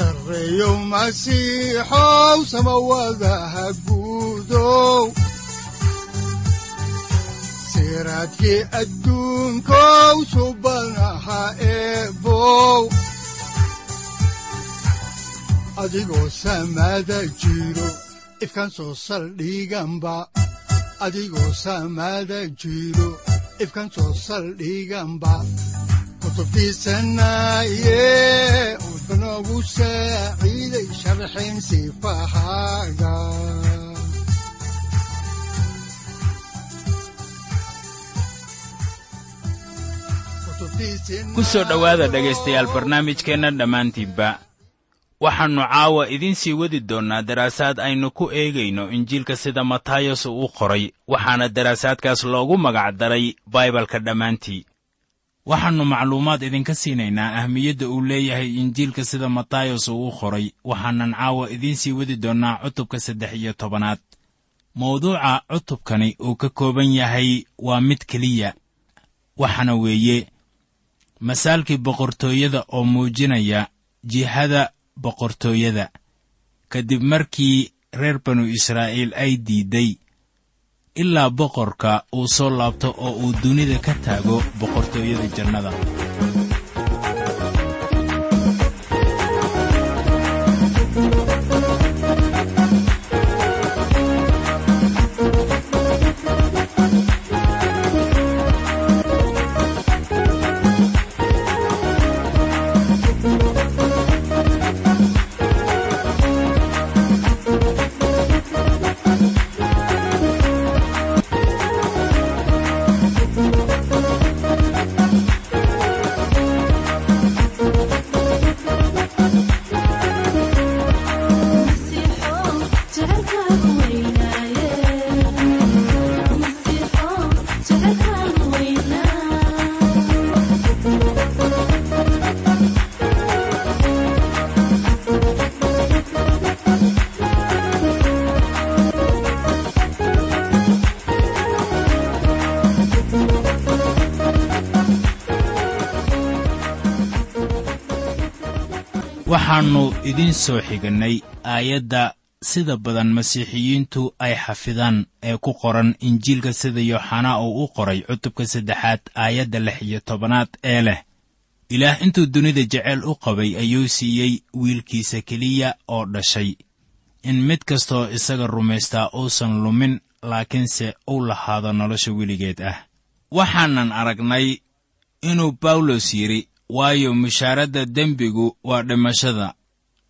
sareyow masiixow samawadaha guudow siraadkii adduunkow subanaha eebow adigoo samaada jiro ifkan soo saldhiganba adigoo samaada jiro ifkan soo saldhiganba kutubtiisanaye sifahaaga. Ku soo dhowaada dhegaystayaal barnaamijkeenna dhammaantiinba. Waxaannu caawa idiin sii wadi doonnaa daraasaad aynu ku eegayno injiilka sida matayos uu qoray waxaana daraasaadkaas loogu magac daray baibalka dhammaantii waxaannu macluumaad idinka siinaynaa ahmiyadda uu leeyahay injiilka sida matayos uu u qoray waxaanan caawa idiin sii wadi doonnaa cutubka saddex iyo tobanaad. Mawduuca cutubkani uu ka kooban yahay waa mid keliya waxaana weeye masaalkii boqortooyada oo muujinaya jihada boqortooyada kadib markii reer banu israa'iil ay diidday ilaa boqorka uu soo laabto oo uu dunida ka taago boqortooyada jannada waxaannu idiin soo xigannay aayadda sida badan masiixiyiintu ay xafidaan ee ku qoran injiilka sida yooxanaa uu u qoray cutubka saddexaad aayadda lix iyo tobanaad ee leh ilaah intuu dunida jeceyl u qabay ayuu siiyey wiilkiisa keliya oo dhashay. In mid kastooo isaga rumaystaa uusan lumin laakiinse uu lahaado nolosha weligeed ah. Waxaanan aragnay inuu bawlos yidhi waayo mushaaradda dembigu waa dhimashada.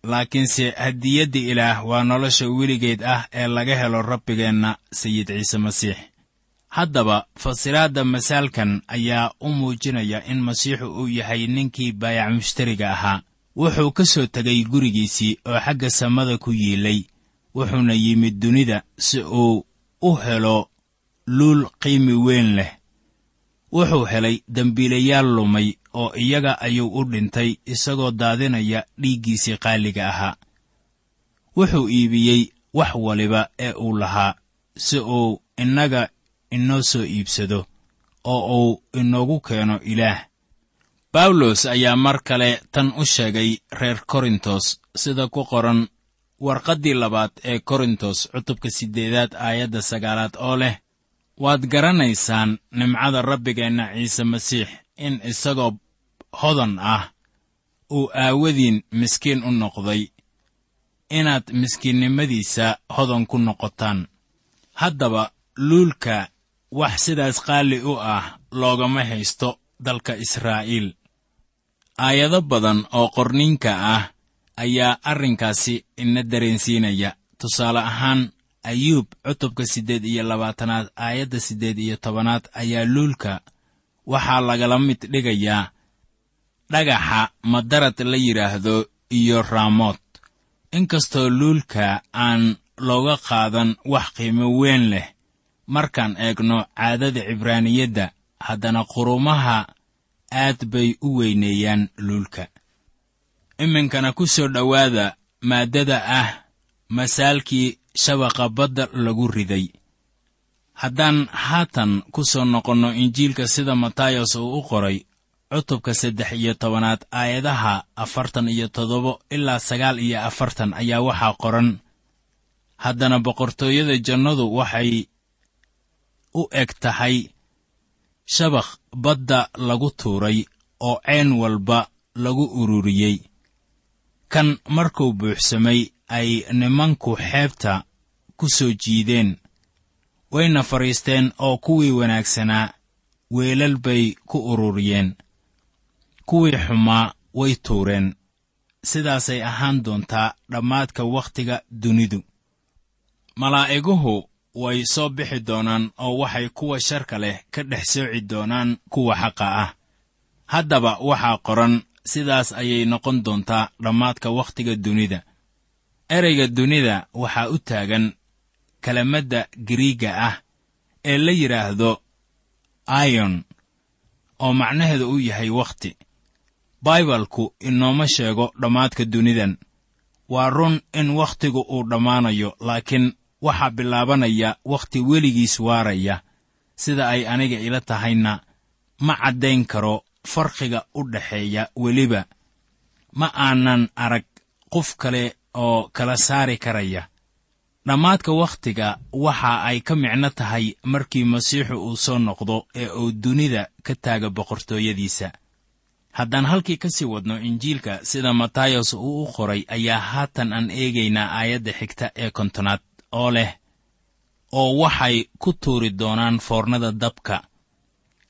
Laakiinse hadiyadda ilaah waa nolosha weligeed ah ee laga helo rabbigeenna sayid ciise masiix. Haddaba fasiraadda masaalkan ayaa u muujinaya in masiixu uu yahay ninkii baayac mushtariga ahaa. Wuxuu ka soo tegay gurigiisii oo xagga samada ku yiilay wuxuuna yimid dunida si uu u helo luul qiimi weyn leh. Wuxuu helay dembiilayaal lumay oo iyaga ayuu u dhintay isagoo daadinaya dhiiggiisii qaaliga ahaa. Wuxuu iibiyey wax waliba ee uu lahaa si uu innaga inoo soo iibsado oo uu inoogu keeno ilaah. Bawlos ayaa mar kale tan u sheegay reer korintos sida ku qoran warqaddii labaad ee korintos cutubka siddeedaad aayadda sagaalaad oo leh waad garanaysaan nimcada rabbigeenna ciise masiix in isagoo hodan ah uu aawadiin miskiin u noqday inaad miskiinnimadiisa hodan ku noqotaan. Haddaba luulka wax sidaas qaali u ah loogama haysto dalka israa'iil. Aayado badan oo qorniinka ah ayaa arrinkaasi ina dareensiinaya. Tusaale ahaan ayuub cutubka siddeed iyo labaatanaad aayadda siddeed iyo tobanaad ayaa luulka waxaa lagala mid dhigayaa dhagaxa madarad la yidhaahdo iyo raamoot inkastoo luulka aan looga qaadan wax qiimo weyn leh markaan eegno caadada cibraaniyadda haddana qurumaha aad bay u weyneeyaan luulka. Iminkana ku soo dhowaada maaddada ah masaalkii shabaqa badda lagu riday. Haddaan haatan ku soo noqonno injiilka sida matayos uu u qoray cutubka saddex iyo tobanaad aayadaha afartan iyo toddoba ilaa sagaal iyo afartan ayaa waxaa qoran. Haddana boqortooyada jannadu waxay u eg tahay shabakh badda lagu tuuray oo ceen walba lagu ururiyey. Kan markuu buuxsamay ay nimanku xeebta ku soo jiideen wayna fadhiisteen oo kuwii wanaagsanaa weelal bay ku ururiyeen kuwii xumaa way tuureen. Sidaasay ahaan doontaa dhammaadka wakhtiga dunidu. Malaa'iguhu way soo bixi doonaan oo waxay kuwa sharka leh ka dhex sooci doonaan kuwa xaqa ah. Haddaba waxaa qoran sidaas ayay noqon doontaa dhammaadka wakhtiga dunida. Ereyga dunida waxaa u taagan kelamadda giriigga ah ee la yidhaahdo ayon oo macnaheedu u yahay wakhti baibalku inooma sheego dhammaadka dunidan. Waa run in wakhtigu uu dhammaanayo laakiin waxaa bilaabanaya wakhti weligiis waaraya. Sida ay aniga ila tahayna ma caddayn karo farqiga u dhexeeya weliba. Ma aanan arag qof kale oo kala saari karaya. Dhammaadka wakhtiga waxa ay ka micno tahay markii masiixu uu soo noqdo ee uu dunida ka taaga boqortooyadiisa haddaan halkii ka sii wadno injiilka sida matayos uu u qoray ayaa haatan aan eegaynaa aayadda xigta ee kontonaad oo leh oo waxay ku tuuri doonaan foornada dabka.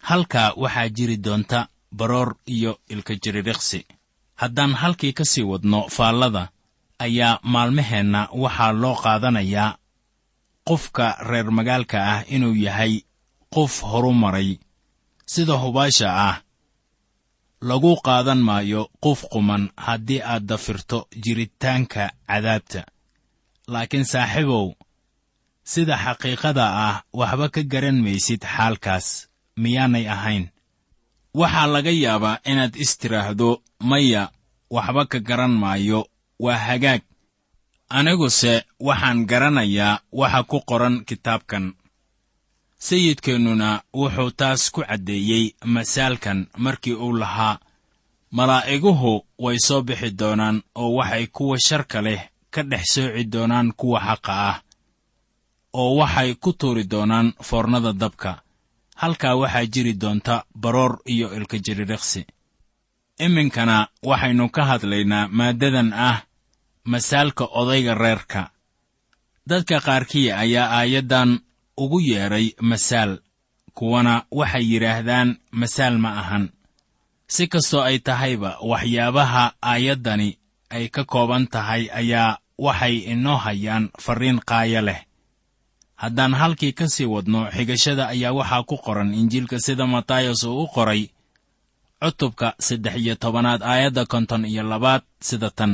Halkaa waxaa jiri doonta baroor iyo ilkajiririqsi haddaan halkii ka sii wadno faallada ayaa maalmaheenna waxaa loo qaadanayaa qofka reer magaalka ah inuu yahay qof horu maray sida hubaasha ah lagu qaadan maayo qof quman haddii aad dafirto jiritaanka cadaabta. Laakiin saaxiibow sida xaqiiqada ah waxba ka garan maysid xaalkaas miyaanay ahayn. Waxaa laga yaabaa inaad istiraahdo maya waxba ka garan maayo waa hagaag. Aniguse waxaan garanayaa waxa ku qoran kitaabkan sayidkeennuna wuxuu taas ku caddeeyey masaalkan markii uu lahaa. Malaa'iguhu way soo bixi doonaan oo waxay kuwa sharka leh ka dhex sooci doonaan kuwa xaqa ah oo waxay ku tuuri doonaan foornada dabka. Halkaa waxaa jiri doonta baroor iyo ilkajiririqsi iminkana waxaynu ka hadlaynaa maaddadan ah masaalka odayga reerka. Dadka qaarkii ayaa aayaddan ugu yeedhay masaal kuwana waxay yidhaahdaan masaal ma ahan. Si kastoo ay tahayba waxyaabaha aayaddani ay ka kooban tahay ayaa waxay inoo hayaan farriin qaaya leh. Haddaan halkii ka sii wadno xigashada ayaa waxaa ku qoran injiilka sida matayos uu u qoray cutubka saddex iyo tobanaad aayadda konton iyo labaad sida tan.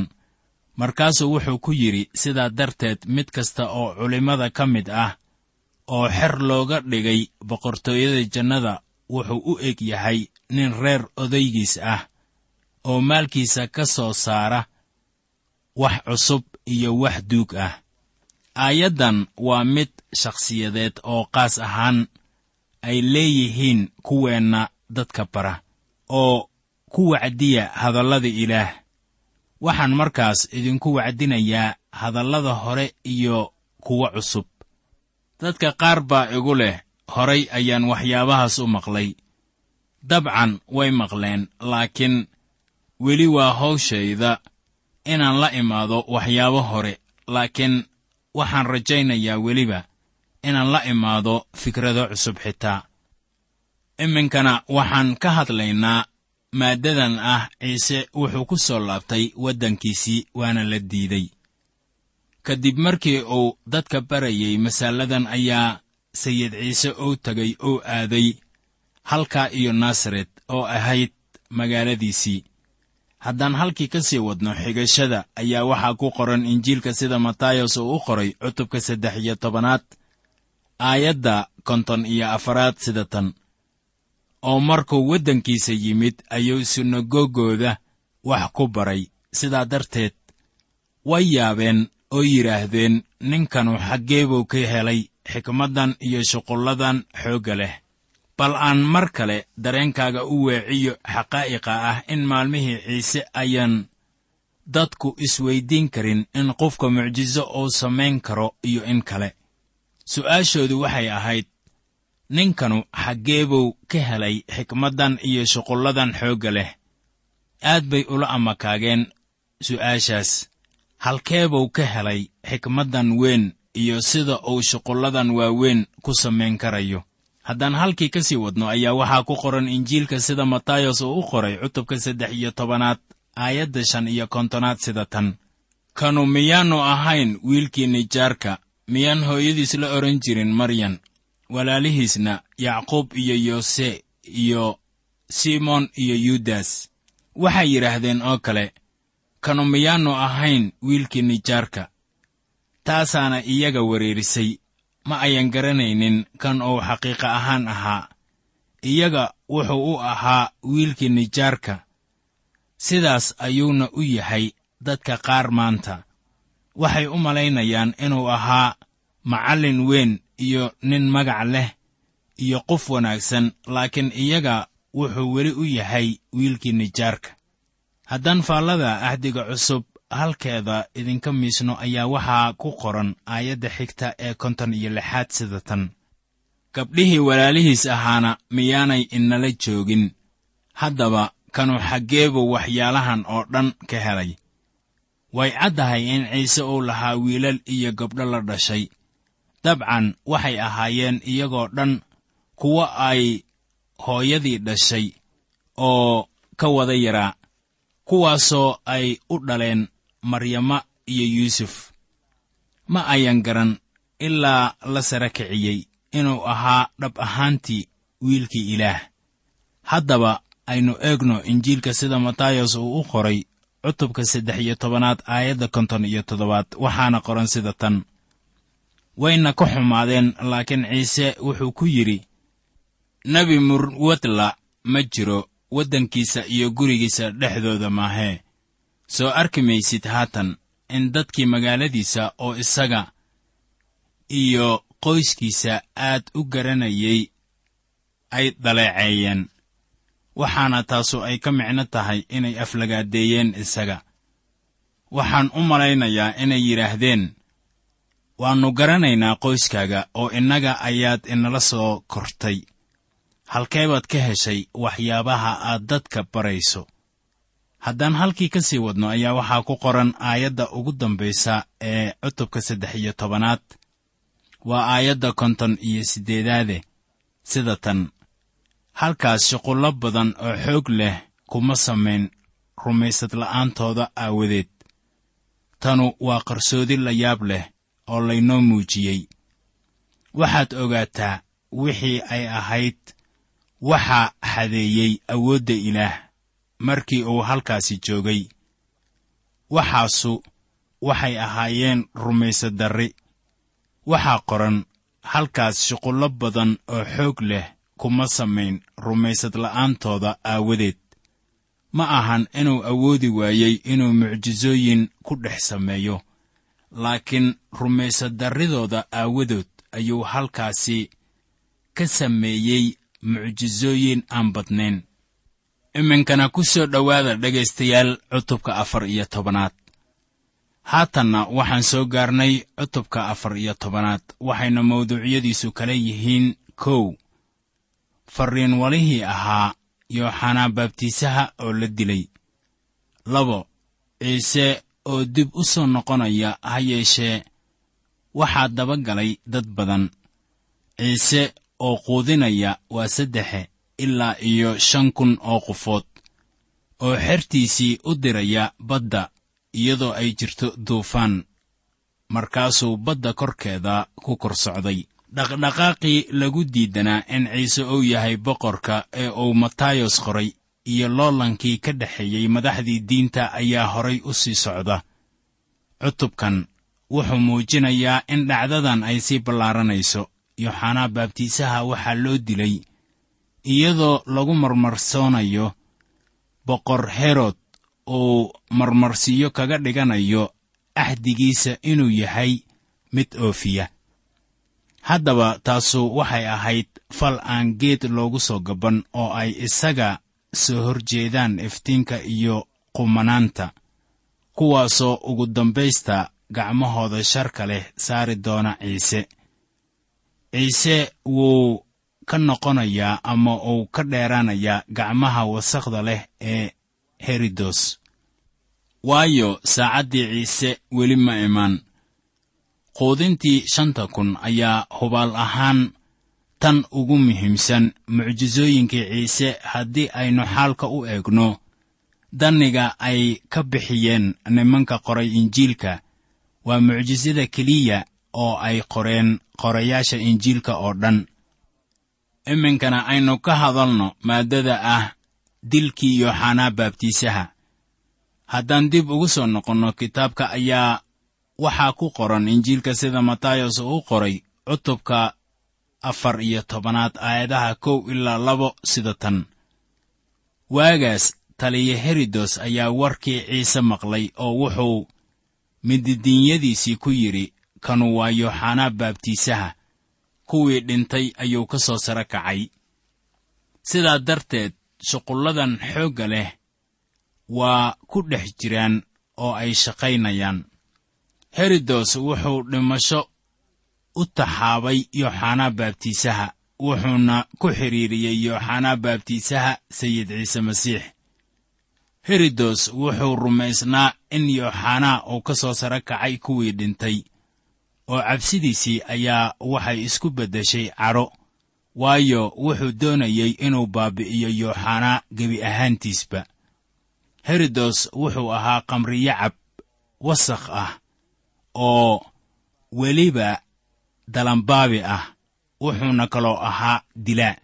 Markaasuu wuxuu ku yidhi sidaa darteed mid kasta oo culimmada ka mid ah oo xer looga dhigay boqortooyada jannada wuxuu u eg yahay nin reer odaygiis ah oo maalkiisa ka soo saara wax cusub iyo wax duug ah. Aayaddan waa mid shakhsiyadeed oo qaas ahaan ay leeyihiin kuweenna dadka bara oo ku wacdiya hadallada ilaah. Waxaan markaas idinku wacdinayaa hadallada hore iyo kuwa cusub dadka qaar baa igu leh horay ayaan waxyaabahaas u maqlay. Dabcan way maqleen laakiin weli waa hawshayda inaan la imaado waxyaabo hore laakiin waxaan rajaynayaa weliba inaan la imaado fikrado cusub xitaa. Iminkana waxaan ka hadlaynaa maaddadan ah ciise wuxuu ku soo laabtay waddankiisii waana la diiday ka dib markii uu dadka barayay masaaladan ayaa sayid ciise oo tegay oo aaday halkaa iyo naasaret oo ahayd magaaladiisii. Haddaan halkii ka sii wadno xigashada ayaa waxaa ku qoran injiilka sida matayos uu u qoray cutubka saddex iyo tobanaad aayadda konton iyo afaraad sida tan. Oo markuu waddankiisa yimid ayuu sinagogooda wax ku baray. Sidaa darteed way yaabeen oo yidhaahdeen ninkanu xaggee buu ka helay xikmaddan iyo shuqulladan xoogga leh. Bal aan mar kale dareenkaaga u weeciyo xaqaa'iqa ah in maalmihii ciise ayaan dadku isweyddiin karin in qofka mucjiso uu samayn karo iyo in kale. Su'aashoodu waxay ahayd ninkanu xaggee buu ka helay xikmaddan iyo shuqulladan xoogga leh. Aad bay ula amakaageen su'aashaas halkee buu ka helay xikmaddan weyn iyo sida uu shuqulladan waaweyn ku samayn karayo. Haddaan halkii ka sii wadno ayaa waxaa ku qoran injiilka sida matayos uu u qoray cutubka saddex iyo tobanaad aayadda shan iyo kontonaad sida tan. Kanu miyaannu ahayn wiilkii nijaarka miyaan hooyadiis la odhan jirin maryan walaalihiisna yacquub iyo yoose iyo simoon iyo yudas. Waxay yidhaahdeen oo kale kanu miyaannu ahayn wiilkii nijaarka. Taasaana iyaga wereerisay ma ayan garanaynin kan uu xaqiiqa ahaan ahaa. Iyaga wuxuu u ahaa wiilkii nijaarka. Sidaas ayuuna u yahay dadka qaar maanta. Waxay u malaynayaan inuu ahaa macallin weyn iyo nin magac leh iyo qof wanaagsan laakiin iyaga wuxuu weli u yahay wiilkii nijaarka haddaan faallada ahdiga cusub halkeeda idinka miisno ayaa waxaa ku qoran aayadda xigta ee konton iyo lixaad sida tan. Gabdhihii walaalihiis ahaana miyaanay inala joogin. Haddaba kanu xaggeebuu waxyaalahan oo dhan ka helay. Way caddahay in ciise uu lahaa wiilal iyo gabdho la dhashay. Dabcan waxay ahaayeen iyagoo dhan kuwo ay hooyadii dhashay oo ka wada yaraa kuwaasoo ay u dhaleen maryama iyo yuusuf. Ma ayan garan ilaa la sara kiciyey inuu ahaa dhab ahaantii wiilkii ilaah. Haddaba aynu eegno injiilka sida matayos uu u qoray cutubka saddex iyo tobanaad aayadda konton iyo toddobaad waxaana qoran sida tan. Wayna ka xumaadeen laakiin ciise wuxuu ku yidhi nebi murwadla ma jiro waddankiisa iyo gurigiisa dhexdooda maahee soo arki maysid haatan in dadkii magaaladiisa oo isaga iyo qoyskiisa aad u garanayay ay daleeceeyeen. Waxaana taasu ay ka micno tahay inay aflagaadeeyeen isaga. Waxaan u malaynayaa inay yidhaahdeen waannu garanaynaa qoyskaaga oo innaga ayaad inala soo kortay halkeebaad ka heshay waxyaabaha aad dadka barayso? Haddaan halkii ka sii wadno ayaa waxaa ku qoran aayadda ugu dambaysa ee cutubka saddex iyo tobanaad. Waa aayadda konton iyo siddeedaade sida tan. Halkaas shuqullo badan oo xoog leh kuma samayn rumaysad la'aantooda aawadeed. Tanu waa qarsoodi la yaab leh oo laynoo muujiyey. Waxaad ogaataa wixii ay ahayd waxaa xadeeyey awoodda ilaah markii uu halkaasi joogay. Waxaasu waxay ahaayeen rumaysad darri. Waxaa qoran halkaas shuqullo badan oo xoog leh kuma samayn rumaysad la'aantooda aawadeed. Ma ahan inuu awoodi waayey inuu mucjisooyin ku dhex sameeyo laakiin rumaysad darridooda aawadood ayuu halkaasi ka sameeyey mucjisooyin aan badnayn. Iminkana ku soo dhowaada dhegaystayaal cutubka afar iyo tobanaad. Haatanna waxaan soo gaarnay cutubka afar iyo tobanaad waxayna mawduucyadiisu kala yihiin kow. Farriin walihii ahaa yooxanaa baabtiisaha oo la dilay. Labo ciise oo dib u soo noqonaya ha yeeshee waxaa daba galay dad badan. Ciise oo quudinaya waa saddexe ilaa iyo shan kun oo qofood oo xertiisii u diraya badda iyadoo ay jirto duufaan markaasuu badda korkeeda ku kor socday. Dhaqdhaqaaqii lagu diidanaa in ciise uu yahay boqorka ee uu matayos qoray iyo loolankii ka dhexeeyey madaxdii diinta ayaa horay u sii socda. Cutubkan wuxuu muujinayaa in dhacdadan ay sii ballaaranayso yooxanaa baabtiisaha waxaa loo dilay iyadoo lagu marmarsoonayo boqor herod uu marmarsiyo kaga dhiganayo axdigiisa inuu yahay mid oofiya. Haddaba taasu waxay ahayd fal aan geed loogu soo gaban oo ay isaga soo hor jeedaan iftiinka iyo qumanaanta kuwaasoo ugu dambaysta gacmahooda sharka leh saari doona ciise ciise wuu ka noqonayaa ama uu ka dheeraanayaa gacmaha wasakhda leh ee herodos waayo saacaddii ciise weli ma imaan quudintii shanta kun ayaa hubaal ahaan tan ugu muhiimsan mucjisooyinkii ciise haddii aynu xaalka u eegno. Danniga ay ka bixiyeen nimanka qoray injiilka. Waa mucjisada keliya oo ay qoreen qorayaasha injiilka oo dhan. Iminkana aynu ka hadalno maaddada ah dilkii yooxanaa baabtiisaha. Haddaan dib ugu soo noqonno kitaabka ayaa waxaa ku qoran injiilka sida matayos uu qoray cutubka afar iyo tobanaad aayadaha kow ilaa labo sida tan. Waagaas taliya herodos ayaa warkii ciise maqlay oo wuxuu mididiinyadiisii ku yidhi kanu waa yooxanaa baabtiisaha. Kuwii dhintay ayuu ka soo saro kacay. Sidaa darteed shuqulladan xoogga leh waa ku dhex jiraan oo ay shaqaynayaan. Herodos wuxuu dhimasho u taxaabay yooxanaa baabtiisaha wuxuuna ku xidhiiriyey yooxanaa baabtiisaha sayid ciise masiix. Herodos wuxuu rumaysnaa in yooxanaa uu ka soo saro kacay kuwii dhintay oo cabsidiisii ayaa waxay isku beddeshay cadho waayo wuxuu doonayey inuu baabi'iyo yooxanaa gebi ahaantiisba. Herodos wuxuu ahaa qamriyacab wasakh ah oo weliba dalambaabi ah wuxuuna kaloo ahaa dilaa.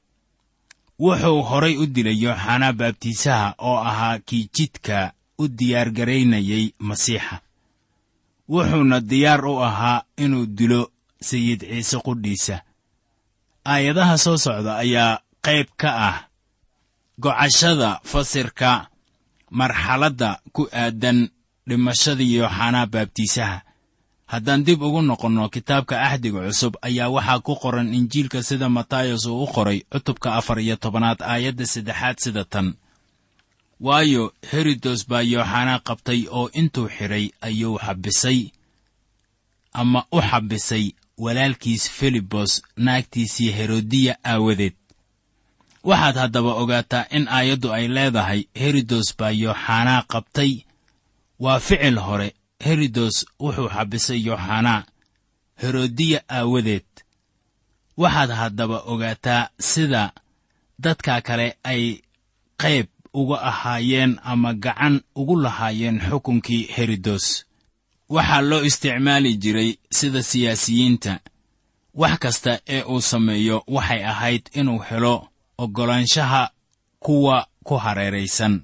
Wuxuu horay u dilay yooxanaa baabtiisaha oo ahaa kii jidka u diyaargaraynayay masiixa wuxuuna diyaar u ahaa inuu dilo sayid ciise qudhiisa. Aayadaha soo socda ayaa qayb ka ah gocashada fasirka marxaladda ku aadan dhimashadii yooxanaa baabtiisaha. Haddaan dib ugu noqonno kitaabka axdiga cusub ayaa waxaa ku qoran injiilka sida matayos uu u qoray cutubka afar iyo tobanaad aayadda saddexaad sida tan waayo herodos baa yooxanaa qabtay oo intuu xidhay ayuu xabbisay ama u xabbisay walaalkiis filibos naagtiisii herodiya aawadeed. Waxaad haddaba ogaataa in aayaddu ay leedahay herodos baa yooxanaa qabtay. Waa ficil hore herodos wuxuu xabbisay yooxanaa herodiya aawadeed. Waxaad haddaba ogaataa sida dadka kale ay qayb uga ahaayeen ama gacan ugu lahaayeen xukunkii herodos waxaa loo isticmaali jiray sida siyaasiyiinta. Wax kasta ee uu sameeyo waxay ahayd inuu helo oggolaanshaha kuwa ku hareeraysan.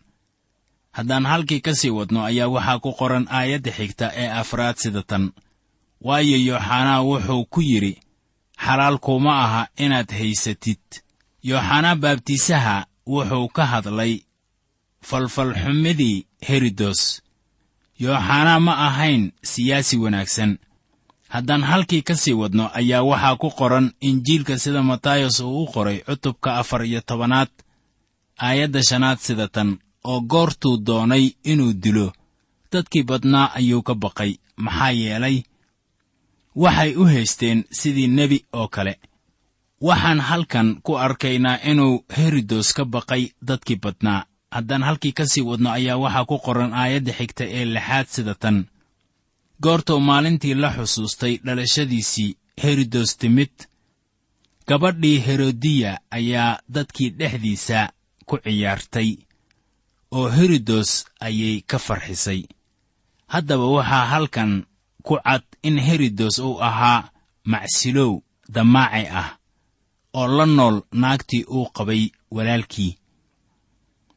Haddaan halkii ka sii wadno ayaa waxaa ku qoran aayadda xigta ee afraad sida tan. Waayo yooxanaa wuxuu ku yidhi xalaal kuma aha inaad haysatid. Yooxanaa baabtiisaha wuxuu ka hadlay falfalxumadii herodos yooxanaa ma ahayn siyaasi wanaagsan. Haddaan halkii ka sii wadno ayaa waxaa ku qoran injiilka sida matayos uu u qoray cutubka afar iyo tobanaad aayadda shanaad sida tan oo goortuu doonay inuu dilo. Dadkii badnaa ayuu ka baqay maxaa yeelay waxay u haysteen sidii nebi oo kale. Waxaan halkan ku arkaynaa inuu herodos ka baqay dadkii badnaa haddaan halkii ka sii wadno ayaa waxaa ku qoran aayadda xigta ee lixaad sida tan. Goortuu maalintii la xusuustay dhalashadiisii herodos timid gabadhii herodiya ayaa dadkii dhexdiisa ku ciyaartay oo herodos ayay ka farxisay. Haddaba waxaa halkan ku cad in herodos uu ahaa macsilow damaaci ah oo la nool naagtii uu qabay walaalkii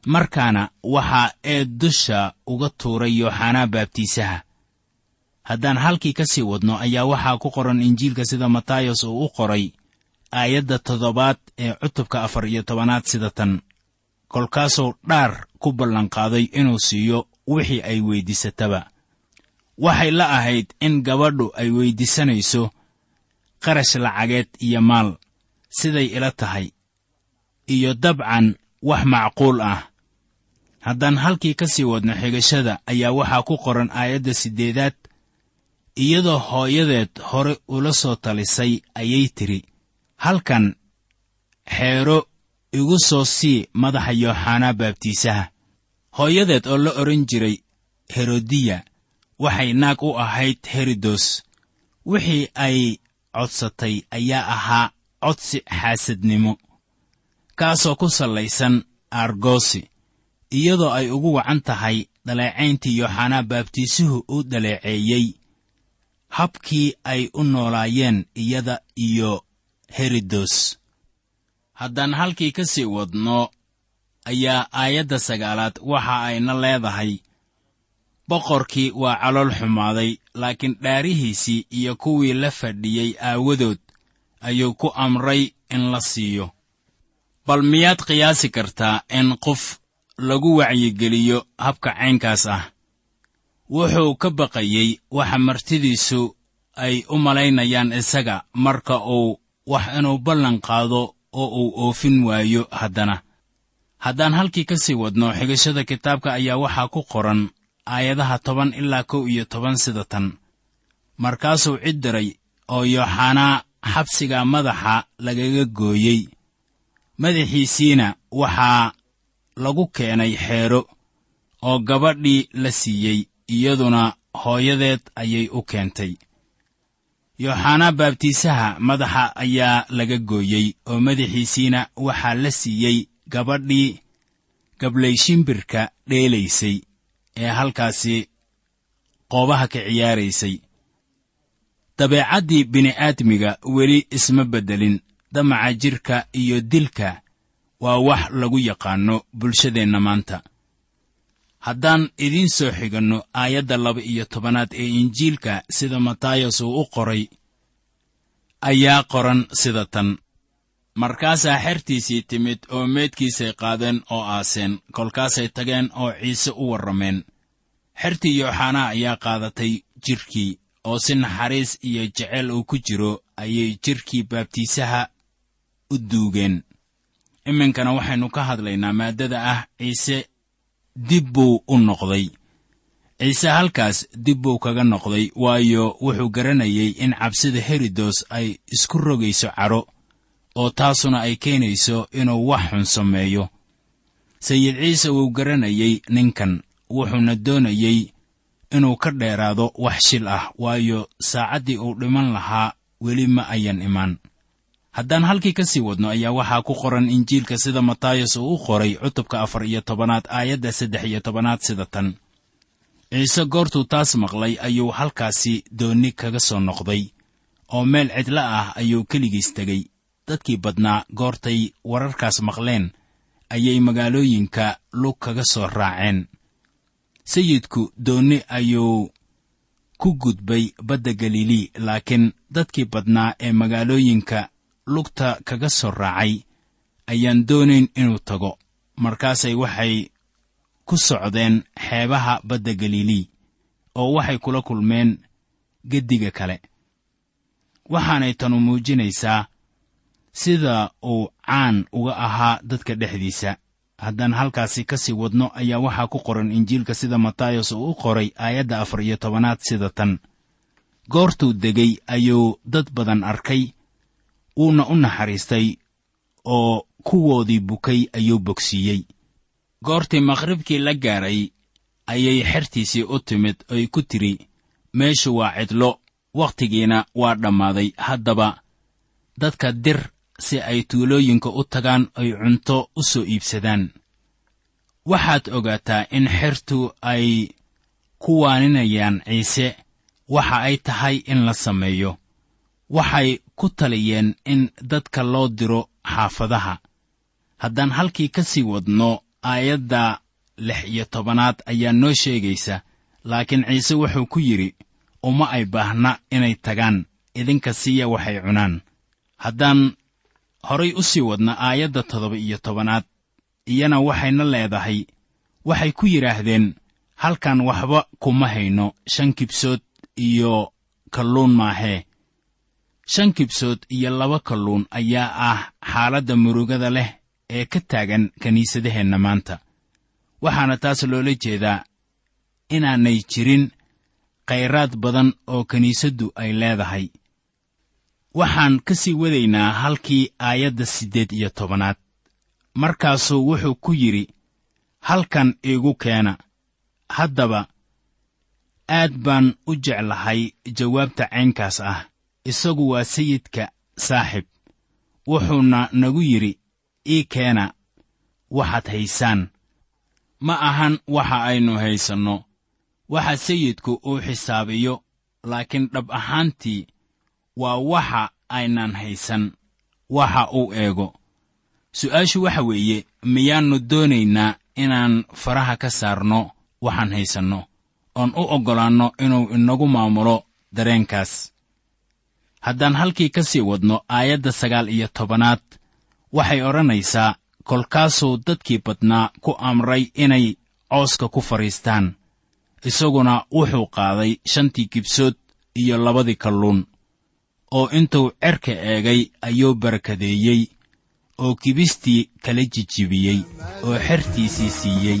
markaana waxaa eed dusha uga tuuray yooxanaa baabtiisaha haddaan halkii ka sii wadno ayaa waxaa ku qoran injiilka sida matayos uu u qoray aayadda toddobaad ee cutubka afar iyo tobanaad sida tan. Kolkaasuu dhaar ku ballanqaaday inuu siiyo wixii ay weyddiisataba. Waxay la ahayd in gabadhu ay weyddiisanayso qarash lacageed iyo maal siday ila tahay iyo dabcan wax macquul ah haddaan halkii ka sii wadno xigashada ayaa waxaa ku qoran aayadda siddeedaad. Iyadoo hooyadeed hore ula soo talisay ayay tidhi halkan xeero igu soo sii madaxa yooxanaa baabtiisaha. Hooyadeed oo la odhan jiray herodiya waxay naag u ahayd herodos wixii ay codsatay ayaa ahaa codsi xaasadnimo kaasoo ku sallaysan argosi iyadoo ay ugu wacan tahay dhaleecayntii yooxanaa baabtiisuhu u dhaleeceeyey. Habkii ay u noolaayeen iyada iyo herodos haddaan halkii ka sii wadno ayaa aayadda sagaalaad waxa ayna leedahay boqorkii waa calool xumaaday laakiin dhaarihiisii iyo kuwii la fadhiyey aawadood ayuu ku amray in la siiyo. Bal miyaad qiyaasi kartaa in qof lagu wacyigeliyo habka caynkaas ah. Wuxuu ka baqayey waxa martidiisu ay u malaynayaan isaga marka uu wax inuu ballan qaado oo uu oofin waayo haddana. Haddaan halkii ka sii wadno xigashada kitaabka ayaa waxaa ku qoran aayadaha toban ilaa kow iyo toban sida tan. Markaasuu cid diray oo yooxanaa xabsiga madaxa lagaga gooyey. Madaxiisiina waxaa lagu keenay xeero oo gabadhii la siiyey iyaduna hooyadeed ayay u keentay. Yooxanaa baabtiisaha madaxa ayaa laga gooyey oo madaxiisiina waxaa la siiyey gabadhii gablayshimbirka dheelaysay ee halkaasi qoobaha ka ciyaaraysay. Dabeecaddii bini'aadmiga weli isma beddelin damaca jidhka iyo dilka waa wax lagu yaqaanno bulshadeenna maanta. Haddaan idiin soo xiganno aayadda laba iyo tobanaad ee injiilka sida matayos uu u qoray ayaa qoran sida tan. Markaasaa xertiisii timid oo meedkiisay qaadeen oo aaseen kolkaasay tageen oo ciise u warrameen. Xertii yooxanaa ayaa qaadatay jidhkii oo si naxariis iyo jeceyl uu ku jiro ayay jidhkii baabtiisaha u duugeen iminkana waxaynu ka hadlaynaa maaddada ah ciise dib buu u noqday. Ciise halkaas dib buu kaga noqday waayo wuxuu garanayey in cabsida herodos ay isku rogayso cadho oo taasuna ay keenayso inuu wax xun sameeyo. Sayid ciise wuu garanayey ninkan wuxuuna doonayey inuu ka dheeraado wax shil ah waayo saacaddii uu dhiman lahaa weli ma ayan imaan haddaan halkii ka sii wadno ayaa waxaa ku qoran injiilka sida matayos uu u qoray cutubka afar iyo tobanaad aayadda saddex iyo tobanaad sida tan. Ciise goortuu taas maqlay ayuu halkaasi doonni kaga soo noqday. Oo meel cidla ah ayuu keligiis tegey. Dadkii badnaa goortay wararkaas maqleen ayay magaalooyinka lug kaga soo raaceen. Sayidku doonni ayuu ku gudbay badda galilii laakiin dadkii badnaa ee magaalooyinka lugta kaga soo raacay ayaan doonayn inuu tago. Markaasay waxay ku socdeen xeebaha badda galilii oo waxay kula kulmeen geddiga kale. Waxaanay tanu muujinaysaa sida uu caan uga ahaa dadka dhexdiisa. Haddaan halkaasi ka sii wadno ayaa waxaa ku qoran injiilka sida matayos uu u qoray aayadda afar iyo tobanaad sida tan. Goortuu degay ayuu dad badan arkay wuuna u naxariistay oo kuwoodii bukay ayuu bogsiiyey. Goortii maqribkii la gaaray ayay xertiisii u timid oy ku tidhi meeshu waa cidlo wakhtigiina waa dhammaaday haddaba dadka dir si ay tuulooyinka u tagaan ay cunto u soo iibsadaan. Waxaad ogaataa in xertu ay ku waaninayaan ciise waxa ay tahay in la sameeyo waxay ku taliyeen in dadka loo diro xaafadaha. Haddaan halkii ka sii wadno aayadda lix iyo tobanaad ayaa noo sheegaysa laakiin ciise wuxuu ku yidhi uma ay baahna inay tagaan idinka siiya waxay cunaan. Haddaan horay u sii wadna aayadda toddoba iyo tobanaad iyana waxayna leedahay waxay ku yidhaahdeen halkan waxba kuma hayno shan kibsood iyo kalluun maahee shan kibsood iyo laba kalluun ayaa ah xaaladda murugada leh ee ka taagan kiniisadaheenna maanta. Waxaana taas loola jeedaa inaanay jirin khayraad badan oo kiniisaddu ay leedahay. Waxaan ka sii wadaynaa halkii aayadda siddeed iyo tobanaad. Markaasuu wuxuu ku yidhi halkan iigu keena. Haddaba aad baan u jeclahay jawaabta caynkaas ah isagu waa sayidka saaxib. Wuxuuna nagu yidhi ii keena waxaad haysaan. Ma ahan waxa aynu haysanno. Waxa sayidku uu xisaabiyo laakiin dhab ahaantii waa waxa aynaan haysan waxa uu eego. Su'aashu waxa weeye miyaannu doonaynaa inaan faraha ka saarno waxaan haysanno oon u oggolaanno inuu inagu maamulo dareenkaas haddaan halkii ka sii wadno aayadda sagaal iyo tobanaad waxay odhanaysaa kolkaasuu dadkii badnaa ku amray inay cooska ku fadhiistaan isaguna wuxuu qaaday shantii gibsood iyo labadii kalluun oo intuu cerka eegay ayuu barakadeeyey oo kibistii kala jijibiyey oo xertiisii siiyey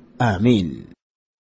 aamiin